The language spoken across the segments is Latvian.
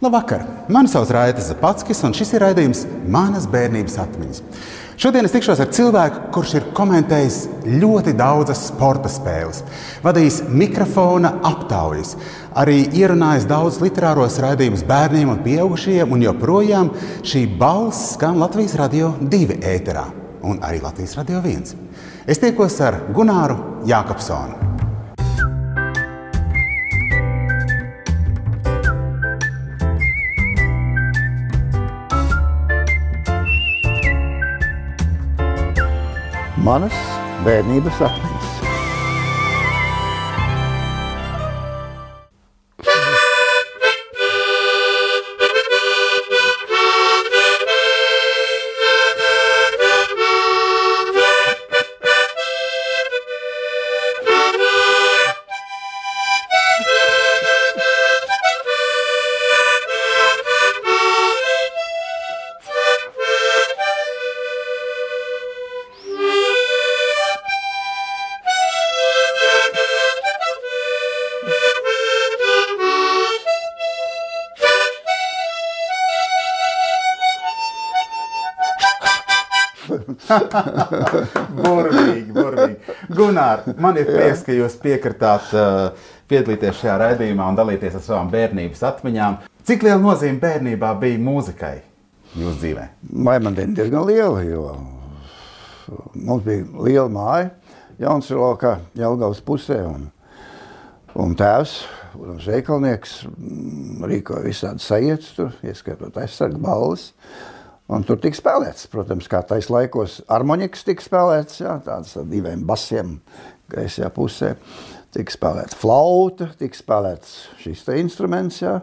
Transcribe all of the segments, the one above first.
Labvakar! Mani sauc Raita Zapatskis, un šis ir raidījums Manas bērnības atmiņas. Šodien es tikšos ar cilvēku, kurš ir komentējis ļoti daudzas sporta spēles, vadījis mikrofona aptaujas, arī ierunājis daudz literāros raidījumus bērniem un pieaugušajiem, un joprojām šī balss skan Latvijas radio divi ēterā un arī Latvijas radio viens. Es tiekos ar Gunāru Jākapsonu. Manas bērnības atmiņas. burvīgi, burvīgi. Gunār, man ir prieks, ka jūs piekritāt uh, piedalīties šajā raidījumā un dalīties ar savām bērnības atmiņām. Cik liela nozīme bērnībā bija mūzikai jūsu dzīvē? Vai man diezgan liela, jo mums bija liela māja Jaunsilokā, Jelgavas pusē, un, un tēvs, protams, veikalnieks, rīkoja visādi sajietas ieskaitot aizsargu balvas. Un tur tika spēlēts, protams, kā tais laikos harmonikas tika spēlēts, jā, tāds ar diviem basiem gaisajā pusē. Tika spēlēta flauta, tika spēlēts šis te instruments, jā,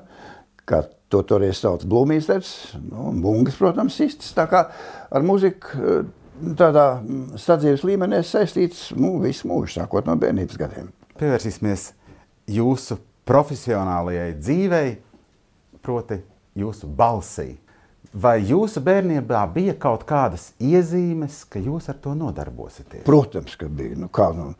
kā to toreiz sauc blūmīsters, nu, un bungas, protams, istis. Tā kā ar muziku tādā sadzīves līmenī saistīts, nu, visu mūžu, sākot no bērnības gadiem. Pievērsīsimies jūsu profesionālajai dzīvei, proti jūsu balsī. Vai jūsu bērnībā bija kaut kādas iezīmes, ka jūs ar to nodarbosieties? Protams, ka bija. Nu, kā, nu,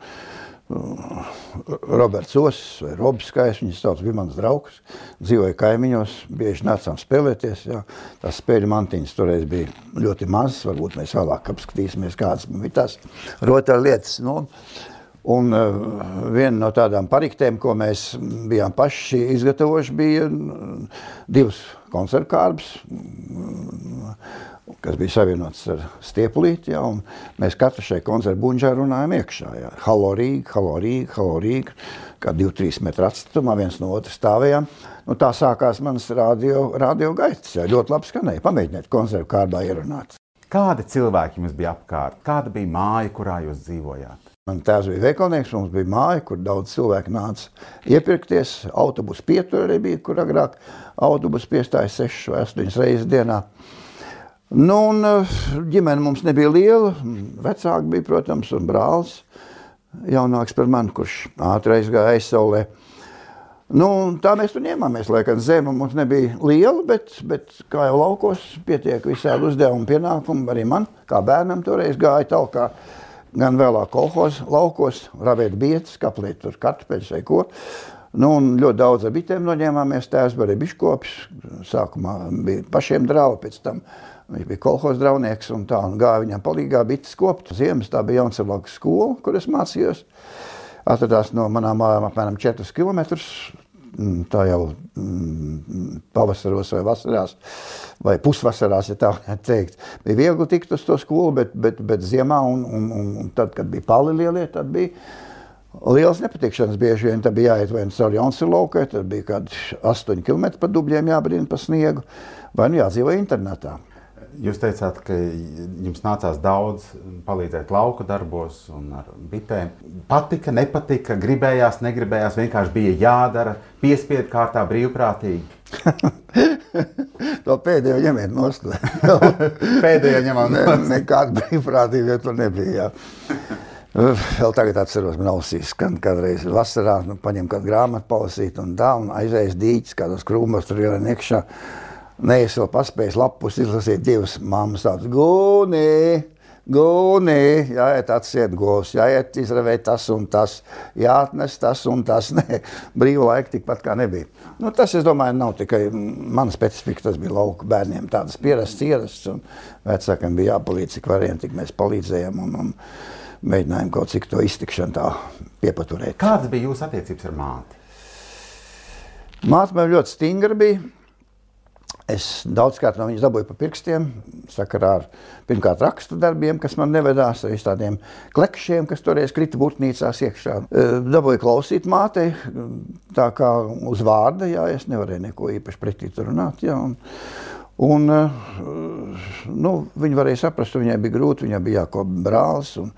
Roberts Osakas vai Robs Kais, viņas sauc, bija mans draugs, dzīvoja kaimiņos, bieži nācām spēlēties. Jā. Tās spēļu mantiņas toreiz bija ļoti mazas, varbūt mēs vēlāk apskatīsimies, kādas bija tās rotaļlietas. Nu, Un uh, viena no tādām pariktēm, ko mēs bijām paši izgatavojuši, bija divas koncertu kārbas, kas bija savienots ar stiepulīti. Ja, mēs katru šai koncertu buņģā runājam iekšā. Ja. Halo Rīga, halo Rīga, halo Rīga. Kā 2-3 metru atstutumā viens no otras stāvējām. Nu, tā sākās manas radio, radio gaitas. Jā, ļoti labi skanēja. Pamēģiniet koncertu kārbā ierunāt. Kādi cilvēki jums bija apkārt? Kāda bija māja, kurā jūs dzīvojāt? Man tēvs bija veikalnieks, mums bija māja, kur daudz cilvēku nāca iepirkties. Autobusu pietur arī bija, kur agrāk autobusu piestāja 6 vai 8 reizes dienā. Nu, un eh, ģimene mums nebija liela. Vecāki bija, protams, un brālis jaunāks par mani, kurš ātri aizgāja aizsaulē. Nu, tā mēs tur ņēmāmies. Lai gan zeme mums nebija liela, bet, bet kā jau laukos, pietiek visādi uzdevumi, pienākumi. Arī man, kā bērnam, toreiz gāja tālāk gan vēlāk kolhos, laukos, ravēt bietas, kaplēt tur kartupeļus vai ko. Nu, ļoti daudz ar bitēm noņēmāmies. Tēvs bija biškopis. Sākumā bija pašiem draugi, pēc tam viņš bija kolhos draunieks un tā. Un gāja viņam palīgā bites kopt. Ziemas tā bija Jaunsavākas skola, kur es mācījos. Atradās no manām mājām apmēram 4 km tā jau mm, pavasaros vai vasarās, vai pusvasarās, ja tā varētu teikt. Bija viegli tikt uz to skolu, bet, bet, bet ziemā un, un, un, tad, kad bija pali lielie, tad bija liels nepatikšanas. Bieži vien tā bija jāiet vai nu caur Jonsu laukai, tad bija kādi 8 km pa dubļiem jābrīna pa sniegu, vai nu jādzīvo internetā. Jūs teicāt, ka jums nācās daudz palīdzēt lauku darbos un ar bitēm. Patika, nepatika, gribējās, negribējās, vienkārši bija jādara piespiedu kārtā brīvprātīgi. to pēdējo ņemiet nost. pēdējo ņemam nost. Ne, nekāda brīvprātīga tur nebija. Jā. Vēl tagad atceros, man ausīs, kad kādreiz vasarā nu, paņem kādu grāmatu palasīt un tā, un aizējas dīķis, kādos krūmos tur ielien iekšā. Nē, es vēl paspēju lapus izlasīt divas mammas tādas gūnī. Gūnī, jāiet atsiet govs, jāiet izravēt tas un tas, jāatnes tas un tas. Nē, brīva laika tikpat kā nebija. Nu, tas, es domāju, nav tikai mana specifika, tas bija lauka bērniem. Tādas pierastas, ierasts, un vecākiem bija jāpalīdz, cik varējām, tik mēs palīdzējām. Un, un mēģinājām kaut cik to iztikšanu tā piepaturēt. Kādas bija jūsu attiecības ar māti? Māte man ļoti stingra bija. Es daudzkārt no viņas dabūju pa pirkstiem, sakarā ar pirmkārt rakstu darbiem, kas man nevedās, ar tādiem klekšiem, kas toreiz krita būtnīcās iekšā. E, dabūju klausīt mātei, tā kā uz vārda, jā, es nevarēju neko īpaši pretī tur runāt, jā. Un, Un, eh, nu, viņa varēja saprast, viņai bija grūti. Viņai bija jākopja brālis, un,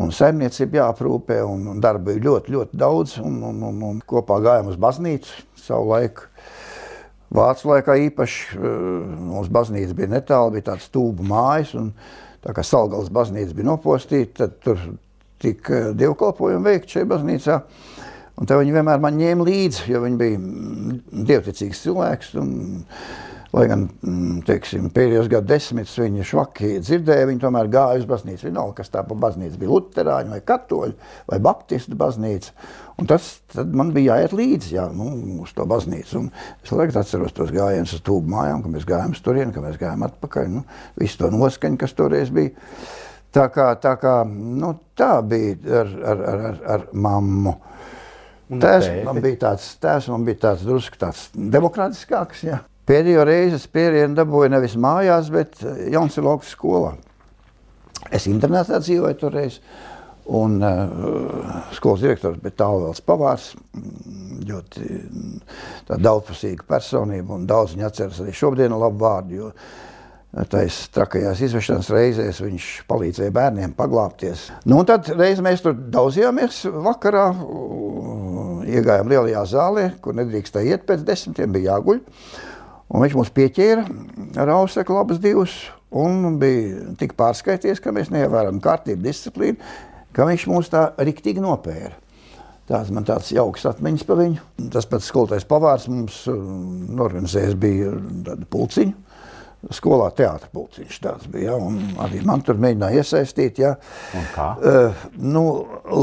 un saimniecība jāaprūpē, un darba bija ļoti, ļoti daudz. Un, un, un, un kopā gājām uz baznīcu savu laiku. Vācu laikā īpaši eh, mums baznīca bija netālu, bija tāds stūbu mājas, un tā kā Salgals baznīca bija nopostīta, tad tur tika eh, dievkalpojumi veikti šajā baznīcā. Un tā viņi vienmēr man ņēma līdzi, jo viņi bija mm, dievticīgs cilvēks. Un, Lai gan mm, teiksim, pēdējos gados desmitus viņa švaki dzirdēja, viņa tomēr gāja uz baznīcu. Vienalga, kas tā pa baznīcu bija Lutāņu vai Katoļu vai Baptistu baznīca. Un tas man bija jāiet līdzi jā, nu, uz to baznīcu. Un es laikam atceros tos gājienus uz tūbu mājām, kad mēs gājām uz turieni, kad mēs gājām atpakaļ. Nu, visu to noskaņu, kas toreiz bija. Tā kā, tā, kā, nu, tā bija ar, ar, ar, ar, ar mammu. Tēvs man bija tāds, tēvs man bija tāds drusku tāds demokrātiskāks. Jā. Pēdējo reizi es pierienu dabūju nevis mājās, bet eh, Jaunsilokas skolā. Es internetā dzīvoju toreiz, un uh, skolas direktors bija Tālvēls Pavārs, ļoti mm, daudzpusīga personība, un daudz viņa atceras arī šobrīd labu vārdu, jo tais trakajās izvešanas reizēs viņš palīdzēja bērniem paglāpties. Nu, un tad reiz mēs tur daudzījāmies vakarā, iegājām lielajā zālē, kur nedrīkstēja iet pēc desmitiem, bija jāguļ. Un viņš mums pieķēra ar auseklu abas divas, un bija tik pārskaities, ka mēs neievērām kārtību, disciplīnu, ka viņš mūs tā riktīgi nopēra. Tāds man tāds jauks atmiņas par viņu. Tas pats skolotājs pavārs mums uh, organizējis bija tādu pulciņu skolā teātris pulciņš tāds bija. Ja, arī man tur mēģināja iesaistīt. Ja. Uh, nu,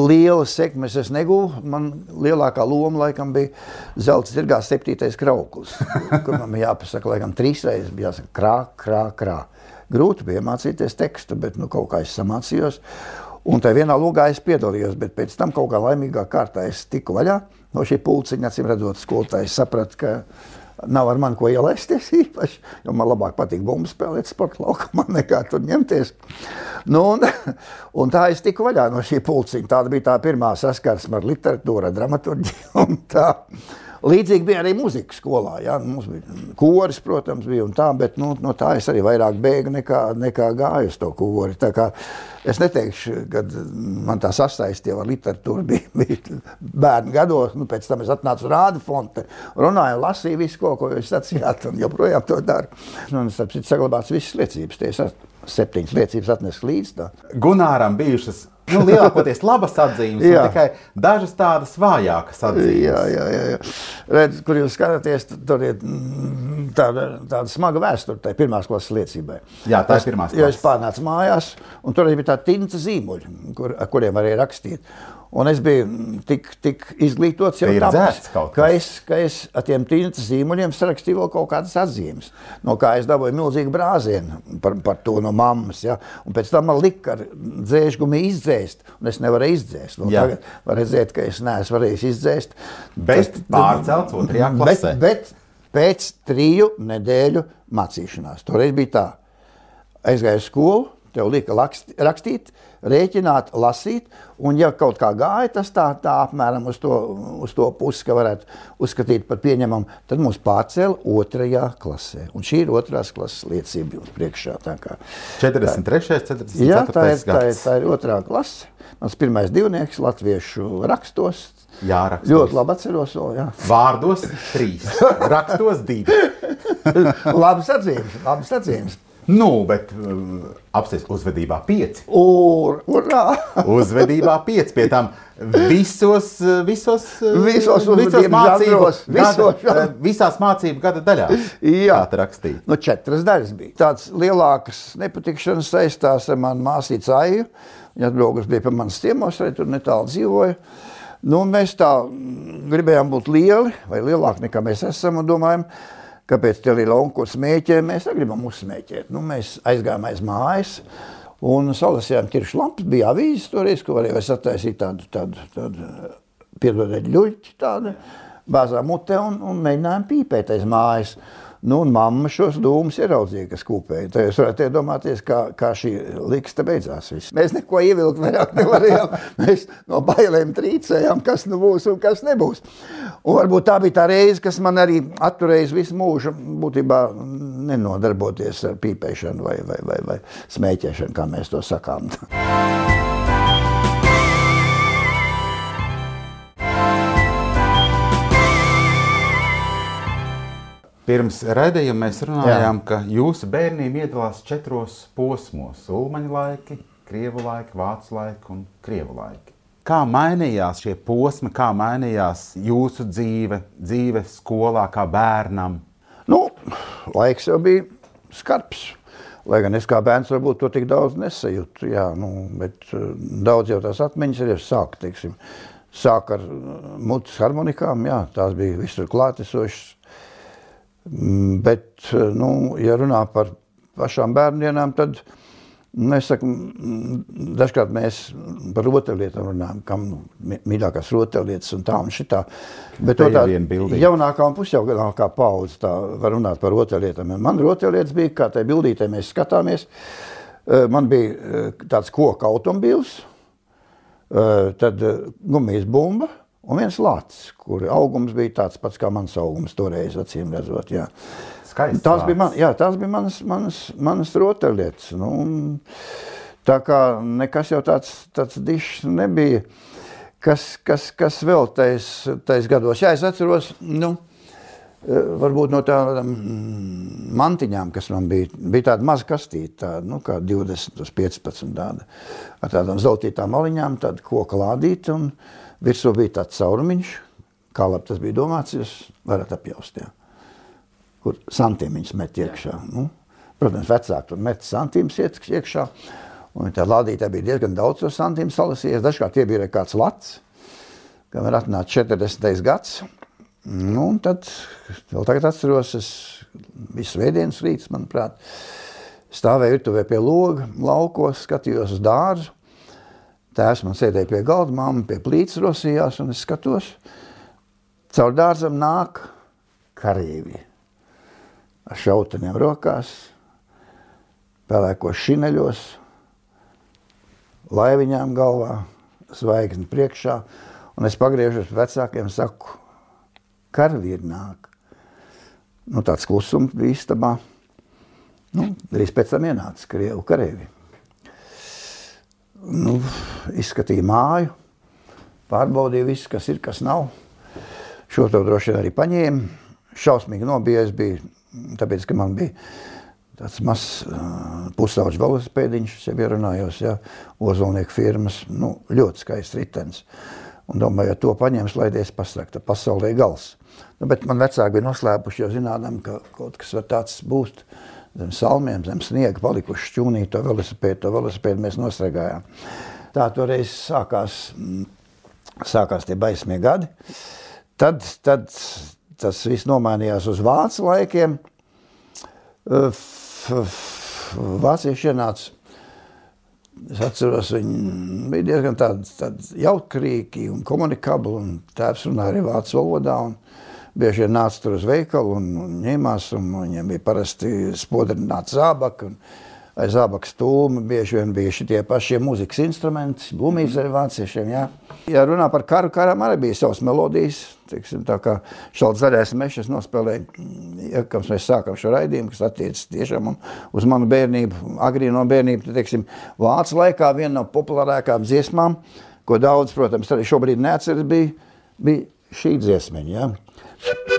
Lielas sekmes es negūstu. Man lielākā loma laikam bija zelta zirgā septītais krauklis, kur man bija jāpasaka, laikam trīs reizes bija jāsaka krā, krā, krā. Grūti bija mācīties tekstu, bet nu, kaut kā es samācījos. Un tajā vienā logā es piedalījos, bet pēc tam kaut kā laimīgā kārtā es tiku vaļā no šī pulciņa. Acīm redzot, skolotājs saprata, ka Nav ar mani ko ielaisties īpaši, jo man labāk patīk bumbu spēlēt sporta laukumā, nekā tur ņemties. Nu, un, un tā es tiku vaļā no šī pulciņa. Tāda bija tā pirmā saskarsme ar literatūru, dramaturģiju un tā. Līdzīgi bija arī muzika skolā. Ja? Mums bija koris, protams, bija un tā, bet nu, no tā es arī vairāk bēgu nekā, nekā gāju uz to kori. Es neteikšu, ka man tā sasaistīja ar literatūru bija, bija bērnu gados. Nu, pēc tam es atnācu rādu fonte, runāju, lasīju visu, ko, ko jūs sacījāt, un joprojām to daru. Nu, un, citu, saglabāts visas liecības. Tie septiņas liecības atnes līdzi. Tā. Gunāram bijušas nu, lielākoties labas atzīmes, tikai dažas tādas vājākas atzīmes. Jā, jā, jā. jā. Redz, kur jūs skatāties, tur ir mm, tāda, tāda smaga vēsture, tā ir pirmās klases liecībai. Jā, tā ir pirmās klases. Jo es pārnācu mājās, un tur bija tā tinta zīmuļi, kur, ar kuriem varēja rakstīt. Un es biju tik, tik izglītots, jau tāpēc, ka es, ka es ar tiem tīnas zīmuļiem sarakstīju kaut kādas atzīmes. No kā es dabūju milzīgu brāzienu par, par to no mammas. Ja? Un pēc tam man lika ar dzēšgumu izdzēst, un es nevarēju izdzēst. Nu, tagad var redzēt, ka es neesmu varējis izdzēst. Bet pārcelts otrajā klasē. Bet, bet pēc triju nedēļu mācīšanās. Toreiz bija tā. Aizgāju skolu, Tev lika rakstīt, rēķināt, lasīt, un, ja kaut kā gāja, tas tā, tā apmēram uz to, uz to pusi, ka varētu uzskatīt par pieņemamu, tad mums pārcēla otrajā klasē. Un šī ir otrās klases liecība jums priekšā. Tā kā, 43. 44. Jā, tā ir, tā, ir, tā ir otrā klase. Mans pirmais divnieks latviešu rakstos. Jā, rakstos. Ļoti labi atceros. O, jā. Vārdos trīs, rakstos divi. labas atzīmes, labas atzīmes. Nu, bet uh, apstāties uzvedībā pieci. Ur, urā! uzvedībā pieci pie tām visos, uh, visos, uh, Visos visos mācību, žanros, visos gada, visās mācību gada daļās. Jā. Tā rakstīja. Nu, četras daļas bija. Tāds lielākas nepatikšanas saistās ar manu māsīcu Aiju. Viņa atbraukas bija pie manas ciemos, arī tur netālu dzīvoja. Nu, mēs tā mm, gribējām būt lieli vai lielāki nekā mēs esam un domājam, kāpēc tie lieli onkuļi smēķē, mēs negribam uzsmēķēt. Nu, mēs aizgājām aiz mājas un salasījām tiršu lampas, bija avīzes toreiz, ko varēja sataisīt tādu, tādu, tādu piedodiet ļuļķi tādu, bāzām mutē un, un mēģinājām pīpēt aiz mājas. Nu, un mamma šos dūmus ieraudzīja, kas kūpēja. Tad jūs varat iedomāties, kā, kā šī liksta beidzās. Viss. Mēs neko ievilkt vairāk nevarējām. Mēs no bailēm trīcējām, kas nu būs un kas nebūs. Un varbūt tā bija tā reize, kas man arī atturēja visu mūžu būtībā nenodarboties ar pīpēšanu vai, vai, vai, vai smēķēšanu, kā mēs to sakām. Pirms raidījuma mēs runājām, Jā. ka jūsu bērnība iedalās četros posmos - ulmaņa laiki, krievu laiki, vācu laiki un krievu laiki. Kā mainījās šie posmi, kā mainījās jūsu dzīve, dzīve skolā, kā bērnam? Nu, laiks jau bija skarbs. Lai gan es kā bērns varbūt to tik daudz nesajūtu, jā, nu, bet uh, daudz jau tās atmiņas ir sāk, teiksim, sāk ar uh, mutes harmonikām, jā, tās bija visur klātesošas. Mm, Bet, nu, ja runā par pašām bērndienām, tad mēs sakam, dažkārt mēs par rotaļlietām runājam, kam mīļākās rotaļlietas un tā un šitā. Bet to tā jaunākā un pusjaunākā paudze tā var runāt par rotaļlietām. Man rotaļlietas bija, kā tajā bildītē mēs skatāmies, eh, man bija eh, tāds koka automobils, eh, tad gumijas bumba un viens lācis, kur augums bija tāds pats kā mans augums toreiz, acīm redzot. Jā. Skaists Tās bija, vārds. man, jā, tās bija manas, manas, manas rotaļlietas. Nu, tā kā nekas jau tāds, tāds dišs nebija. Kas, kas, kas vēl tais, tais gados? Jā, es atceros, nu, eh, varbūt no tādām mm, mantiņām, kas man bija, bija tāda maza kastīte, tāda, nu, kā 20 uz 15 tāda, ar tādām zeltītām maliņām, tāda koka lādīta, un virsū bija tāds caurumiņš, kā labi tas bija domāts, jūs varat apjaust, jā kur santīmiņus met iekšā. Nu, protams, vecāki tur met santīmus iekšā. Un tā lādītē bija diezgan daudz to santīmu salasījies. Dažkārt tie bija kāds lats, kad var atnākt 40. gads. Nu, un tad, vēl tagad atceros, es biju svētdienas rīts, manuprāt, stāvēju virtuvē pie loga, laukos, skatījos uz dārzu. Tēvs man sēdēja pie galda, mamma pie plīts rosījās, un es skatos, caur dārzam nāk karīvi ar šauteniem rokās, pelēkos šineļos, laiviņām galvā, zvaigzni priekšā, un es pagriežos pie vecākiem saku, karavīri nāk. Nu, tāds klusums bija istabā. Nu, drīz pēc tam ienāca Krievu kareivi. Nu, izskatīja māju, pārbaudīja visu, kas ir, kas nav. Šo to droši vien arī paņēma. Šausmīgi nobijies bija, tāpēc, ka man bija tāds mazs uh, pusauģis velosipēdiņš, es jau ierunājos, ja, ozolnieku firmas, nu, ļoti skaists ritens. Un domāju, ja to paņems, laidies pasakta, pasaulē gals. Nu, bet man vecāki bija noslēpuši, jo zinādam, ka kaut kas var tāds būt zem salmiem, zem sniega, palikuši šķūnī to velosipēdu, to velosipēdu mēs nostragājām. Tā toreiz sākās, mm, sākās tie baismie gadi. Tad, tad tas viss nomainījās uz vācu laikiem. Vācieši ienāca. Es atceros, viņi bija diezgan tādi, tādi jautrīgi un komunikabli. Un tēvs runāja arī vācu valodā. Un bieži vien nāca tur uz veikalu un, un ņēmās. Un viņiem bija parasti spodrināts zābaki. Aiz zābaka stūma bieži vien bija šie pašie mūzikas instrumenti, blūmības arī vāciešiem. Jā. Ja runā par karu, karam arī bija savas melodijas. Teiksim, tā kā šāds zaļais mešas nospēlēja, ja, kad mēs sākām šo raidījumu, kas attiecas tiešām uz manu bērnību, agrīno bērnību, tad, teiksim, vācu laikā viena no populārākām dziesmām, ko daudz, protams, arī šobrīd neatceras, bija, bija šī dziesmeņa. Ja? Yippee!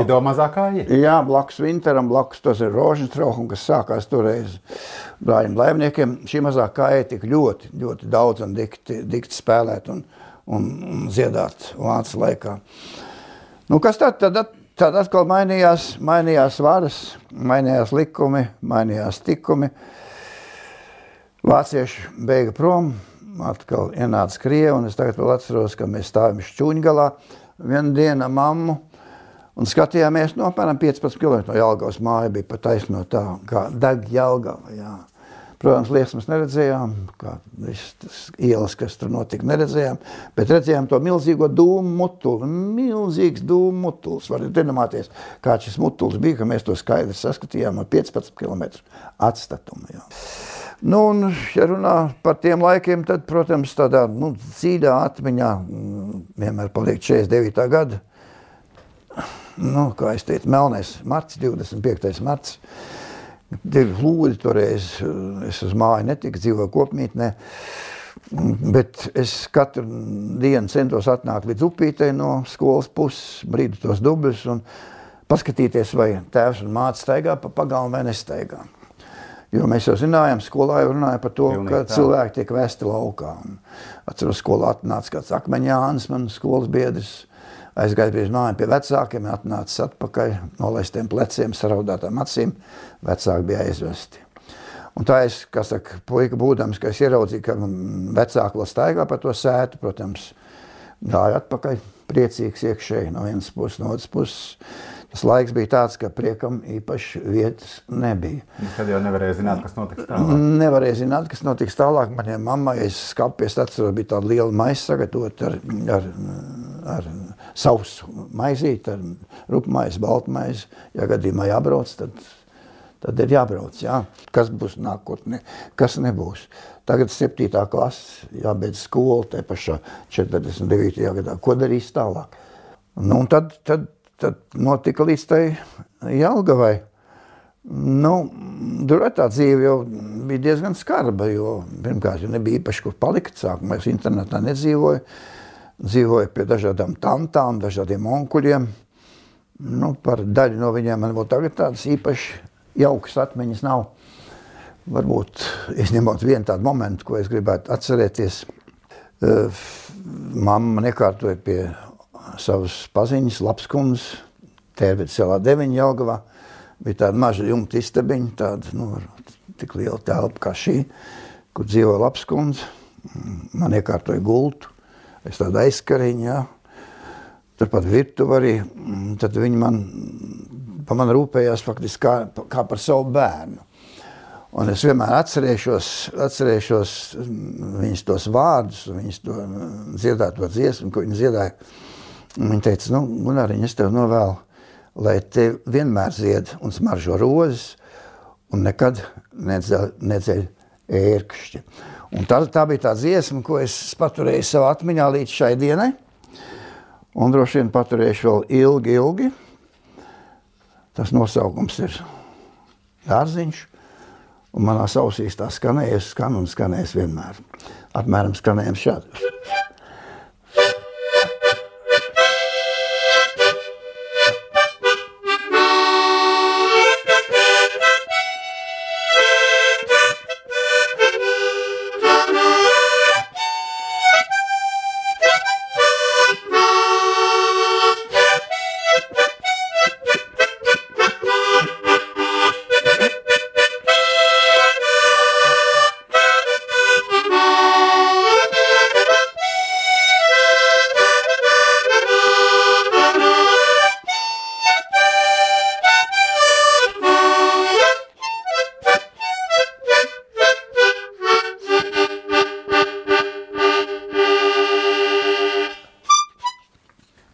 Lido mazākā ir. Jā, blakus Vinteram, blakus tas ir Rožņstrauham, kas sākās toreiz brāļiem laimniekiem. Šī mazākā ir tik ļoti, ļoti daudz un dikti, dikti spēlēt un, un, un dziedāt vācu laikā. Nu, kas tad? Tad, tad atkal mainījās, mainījās varas, mainījās likumi, mainījās tikumi. Vācieši beiga prom, atkal ienāca Krievi, un es tagad vēl atceros, ka mēs stāvim šķūņgalā vienu dienu mammu, un skatījāmies no apmēram 15 km no Jelgavas māja bija pa taisno tā, kā deg Jelgava, jā. Protams, liesmas neredzējām, kā visas ielas, kas tur notika, neredzējām, bet redzējām to milzīgo dūmu mutuli, milzīgs dūmu mutulis. Varat iedomāties, kā šis mutulis bija, ka mēs to skaidri saskatījām no 15 km atstatumu. Jā. Nu, un, ja runā par tiem laikiem, tad, protams, tādā nu, dziļā atmiņā mm, vienmēr paliek 49. gada. Nu, kā es teicu, melnais marts, 25. marts. Ir lūdzu, toreiz es uz māju netiku, dzīvoju kopmītnē. Bet es katru dienu centos atnākt līdz upītei no skolas puses, brīdi tos dubļus un paskatīties, vai tēvs un māte staigā pa pagalmu vai nestaigā. Jo mēs jau zinājām, skolā jau runāja par to, Pilnīgi ka tā. cilvēki tiek vesti laukā. Atceros, skolā atnāca kāds akmeņānis, man skolas biedrs. Aizgāja pie mājām pie vecākiem, atnāca atpakaļ, nolaistiem pleciem, saraudātām acīm. Vecāki bija aizvesti. Un tā es, kā saka, puika būdams, ka es ieraudzīju, ka vecāki vēl staigā pa to sētu, protams, gāju atpakaļ, priecīgs iekšēji no vienas puses, no otras puses Tas laiks bija tāds, ka priekam īpaši vietas nebija. Tad jau nevarēja zināt, kas notiks tālāk. Nevarēja zināt, kas notiks tālāk. Manai mammai es skāpies, atceros, bija tāda liela maisa sagatavot ar, ar, ar sausu maizīti, ar rupmaizi, baltmaizi. Ja gadījumā jābrauc, tad, tad ir jābrauc. Jā. Kas būs nākotnē, kas nebūs. Tagad 7. klase, jābeidz skolu, te pašā 49. gadā. Ko darīs tālāk? Nu, tad, tad tad notika līdz tai Jelgavai. Nu, tur tā dzīve jau bija diezgan skarba, jo pirmkārt, jau nebija īpaši kur palikt. Sākumā es internetā nedzīvoju. Dzīvoju pie dažādām tantām, dažādiem onkuļiem. Nu, par daļu no viņiem man vēl tagad tādas īpaši jaukas atmiņas nav. Varbūt izņemot vienu tādu momentu, ko es gribētu atcerēties. Uh, mamma nekārtoja pie savas paziņas, labs kundzes, tērvets celā deviņa Jelgavā. Bija tāda maža jumta istabiņa, tāda, nu, tik liela telpa kā šī, kur dzīvoja labs kundze. Man iekārtoja gultu, es tādu aizskariņu, jā. Turpat virtuvi arī, tad viņi man, pa man rūpējās faktiski kā, kā par savu bērnu. Un es vienmēr atcerēšos, atcerēšos viņas tos vārdus, viņas to dziedāto dziesmu, ko viņi dziedāja Viņa teica, nu, Gunāriņ, es tev novēlu, lai te vienmēr zied un smaržo rozes un nekad nedzeļ, nedzeļ ērkšķi. Un tā, tā bija tā dziesma, ko es paturēju savā atmiņā līdz šai dienai. Un droši vien paturēšu vēl ilgi, ilgi. Tas nosaukums ir dārziņš. Un manā ausīs tā skanējas, skan un skanēs vienmēr. Apmēram skanējums šādi.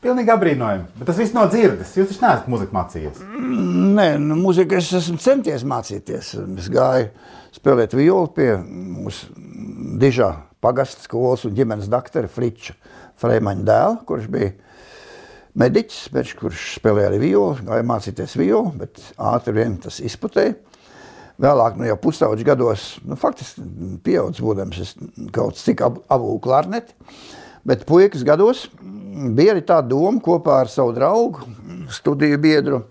Pilnīgi apbrīnojami. Bet tas viss nav dzirdes. Jūs taču neesat muzika mācījies. Nē, nu, mūziku es esmu centies mācīties. Es gāju spēlēt violi pie mūsu dižā pagasta skolas un ģimenes doktora Friča Freimaņa dēla, kurš bija mediķis, bet kurš spēlēja arī violi, gāja mācīties violi, bet ātri vien tas izputēja. Vēlāk, nu jau pusauģi gados, nu faktiski pieaudzis būdams, es kaut cik abu klarneti, bet puikas gados bija arī tā doma kopā ar savu draugu studiju biedru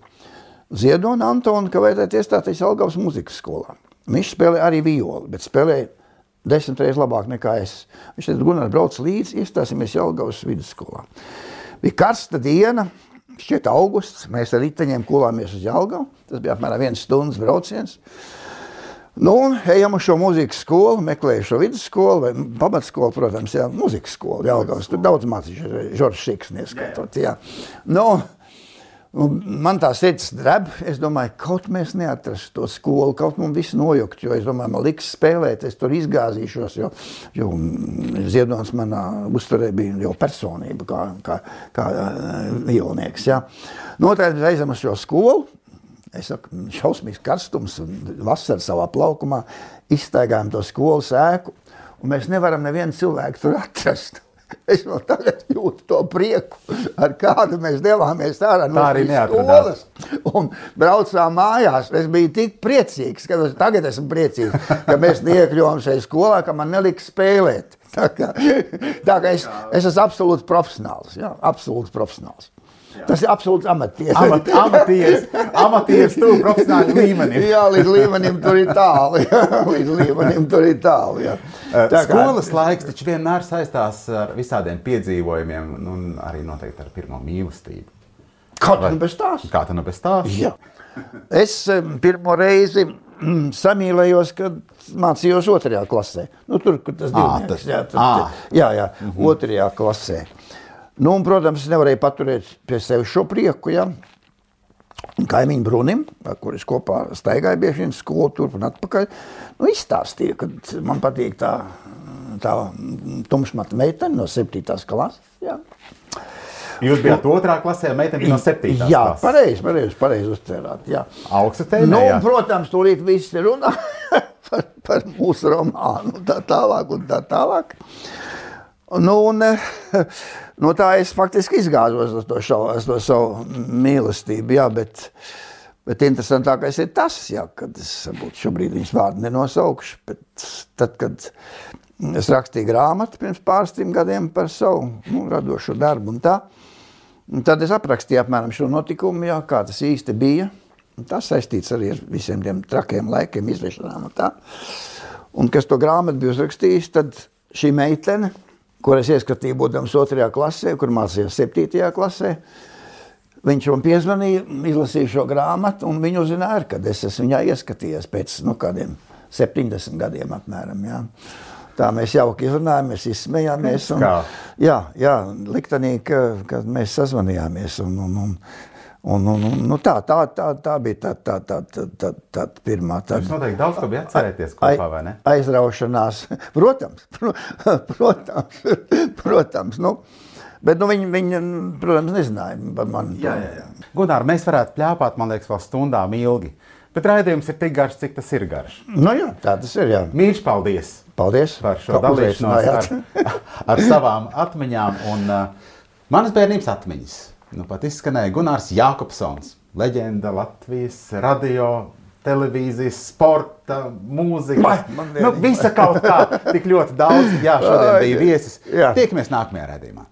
Ziedonu Antonu, ka vajadzētu iestāties Algavas muzikas skolā. Viņš spēlēja arī violi, bet spēlēja desmit reizes labāk nekā es. Viņš teica, Gunār, brauc līdzi, iestāsimies Jelgavas vidusskolā. Bija karsta diena, šķiet augusts, mēs ar riteņiem kulāmies uz Jelgavu. Tas bija apmēram viens stundas brauciens. Nu, ejam uz šo mūzikas skolu, meklēju šo vidusskolu, vai pamatskolu, protams, jā, mūzikas skolu, Jelgavas. Tur daudz mācījuši, Žoržs Šiks neskaitot, jā. Nu, Un man tā sirds dreb. Es domāju, kaut mēs neatrastu to skolu, kaut mums viss nojukt. Jo es domāju, man liks spēlēt, es tur izgāzīšos. Jo, jo Ziedonis manā uzturē bija jau personība, kā, kā, kā violnieks. Ja. Noteikti reizēm uz šo skolu. Es saku, šausmīgs karstums, vasarā savā plaukumā izstaigājam to skolas ēku, un mēs nevaram nevienu cilvēku tur atrast. Es vēl tagad jūtu to prieku, ar kādu mēs devāmies ārā no skolas un braucām mājās. Es biju tik priecīgs, ka tagad esmu priecīgs, ka mēs neiekļuvām šajā skolā, ka man neliks spēlēt. Tā kā, tā kā es, es esmu absolūts profesionāls. Jā, absolūts profesionāls. Tas ir absolūts amatieris. Amat, amatieris, amatieris tuvu profesionāli līmenim. jā, līdz līmenim tur ir tālu. Jā, līdz līmenim tur ir tālu. Jā. Tā kā... Skolas laiks taču vienmēr saistās ar visādiem piedzīvojumiem, un arī noteikti ar pirmo mīlestību. Kā tā nu bez tās? Kā tā nu bez tās? Jā. Es pirmo reizi mm, samīlējos, kad mācījos otrajā klasē. Nu, tur, kur tas bija. Jā, tur, jā, jā, mm -hmm. otrajā klasē. Nu, un, protams, es nevarēju paturēt pie sevis šo prieku. Ja? Kaimiņu Brunim, kuriem kopā staigāju bieži vien skolu turp un atpakaļ, nu, izstāstīja, ka man patīk tā, tā tumšmata meitene no 7. klases. Ja? Jūs bijāt otrā klasē, meitene bija no 7. Jā, pareizi, pareizi, pareizi uztvērāt. Augsta tēma. Nu, protams, tūlīt viss ir runā par, par mūsu romānu un tā tālāk un tā tālāk. Nu, un, nu, tā es faktiski izgāzos ar to, šo, ar to savu mīlestību. Jā, bet, bet interesantākais ir tas, jā, kad es varbūt šobrīd viņas vārdu nenosaukšu. Bet tad, kad es rakstīju grāmatu pirms pāris gadiem par savu nu, radošo darbu, un tā, un tad es aprakstīju apmēram šo notikumu, jā, kā tas īsti bija. Un tas saistīts arī ar visiem tiem trakiem laikiem, izvešanām un tā. Un kas to grāmatu bija uzrakstījis, tad šī meitene, kur es ieskatīju, būdams otrajā klasē, kur mācījos septītajā klasē. Viņš man piezvanīja, izlasīja šo grāmatu, un viņu uzzināja, kad es esmu viņā ieskatījies pēc nu, kādiem 70 gadiem apmēram. Jā. Tā mēs jauki izrunājāmies, izsmējāmies. Un, jā, jā, liktenī, ka, ka mēs sazvanījāmies. Un, un, un, Un, un, un, nu tā, tā, tā, tā bija tā, tā, tā, tā, tā, tā pirmā. Tā, Jūs noteikti daudz ko bijat atcerēties kopā, vai ne? Aizraušanās. Protams, protams, protams. Nu, Bet nu, viņi, viņi, protams, nezināja par mani. Jā, jā, jā. Gunār, mēs varētu pļāpāt, man liekas, vēl stundām ilgi. Bet raidījums ir tik garš, cik tas ir garš. Nu, jā, tā tas ir. Jā. Mīļš, paldies! Paldies par šo dalīšanos ar, ar savām atmiņām un uh, manas bērnības atmiņas. Nu, pat izskanēja Gunārs Jākopsons, leģenda Latvijas radio, televīzijas, sporta, mūzikas. Nu, visa kaut kā, tik ļoti daudz. Jā, šodien bija viesis. Tiekamies nākamajā redzējumā.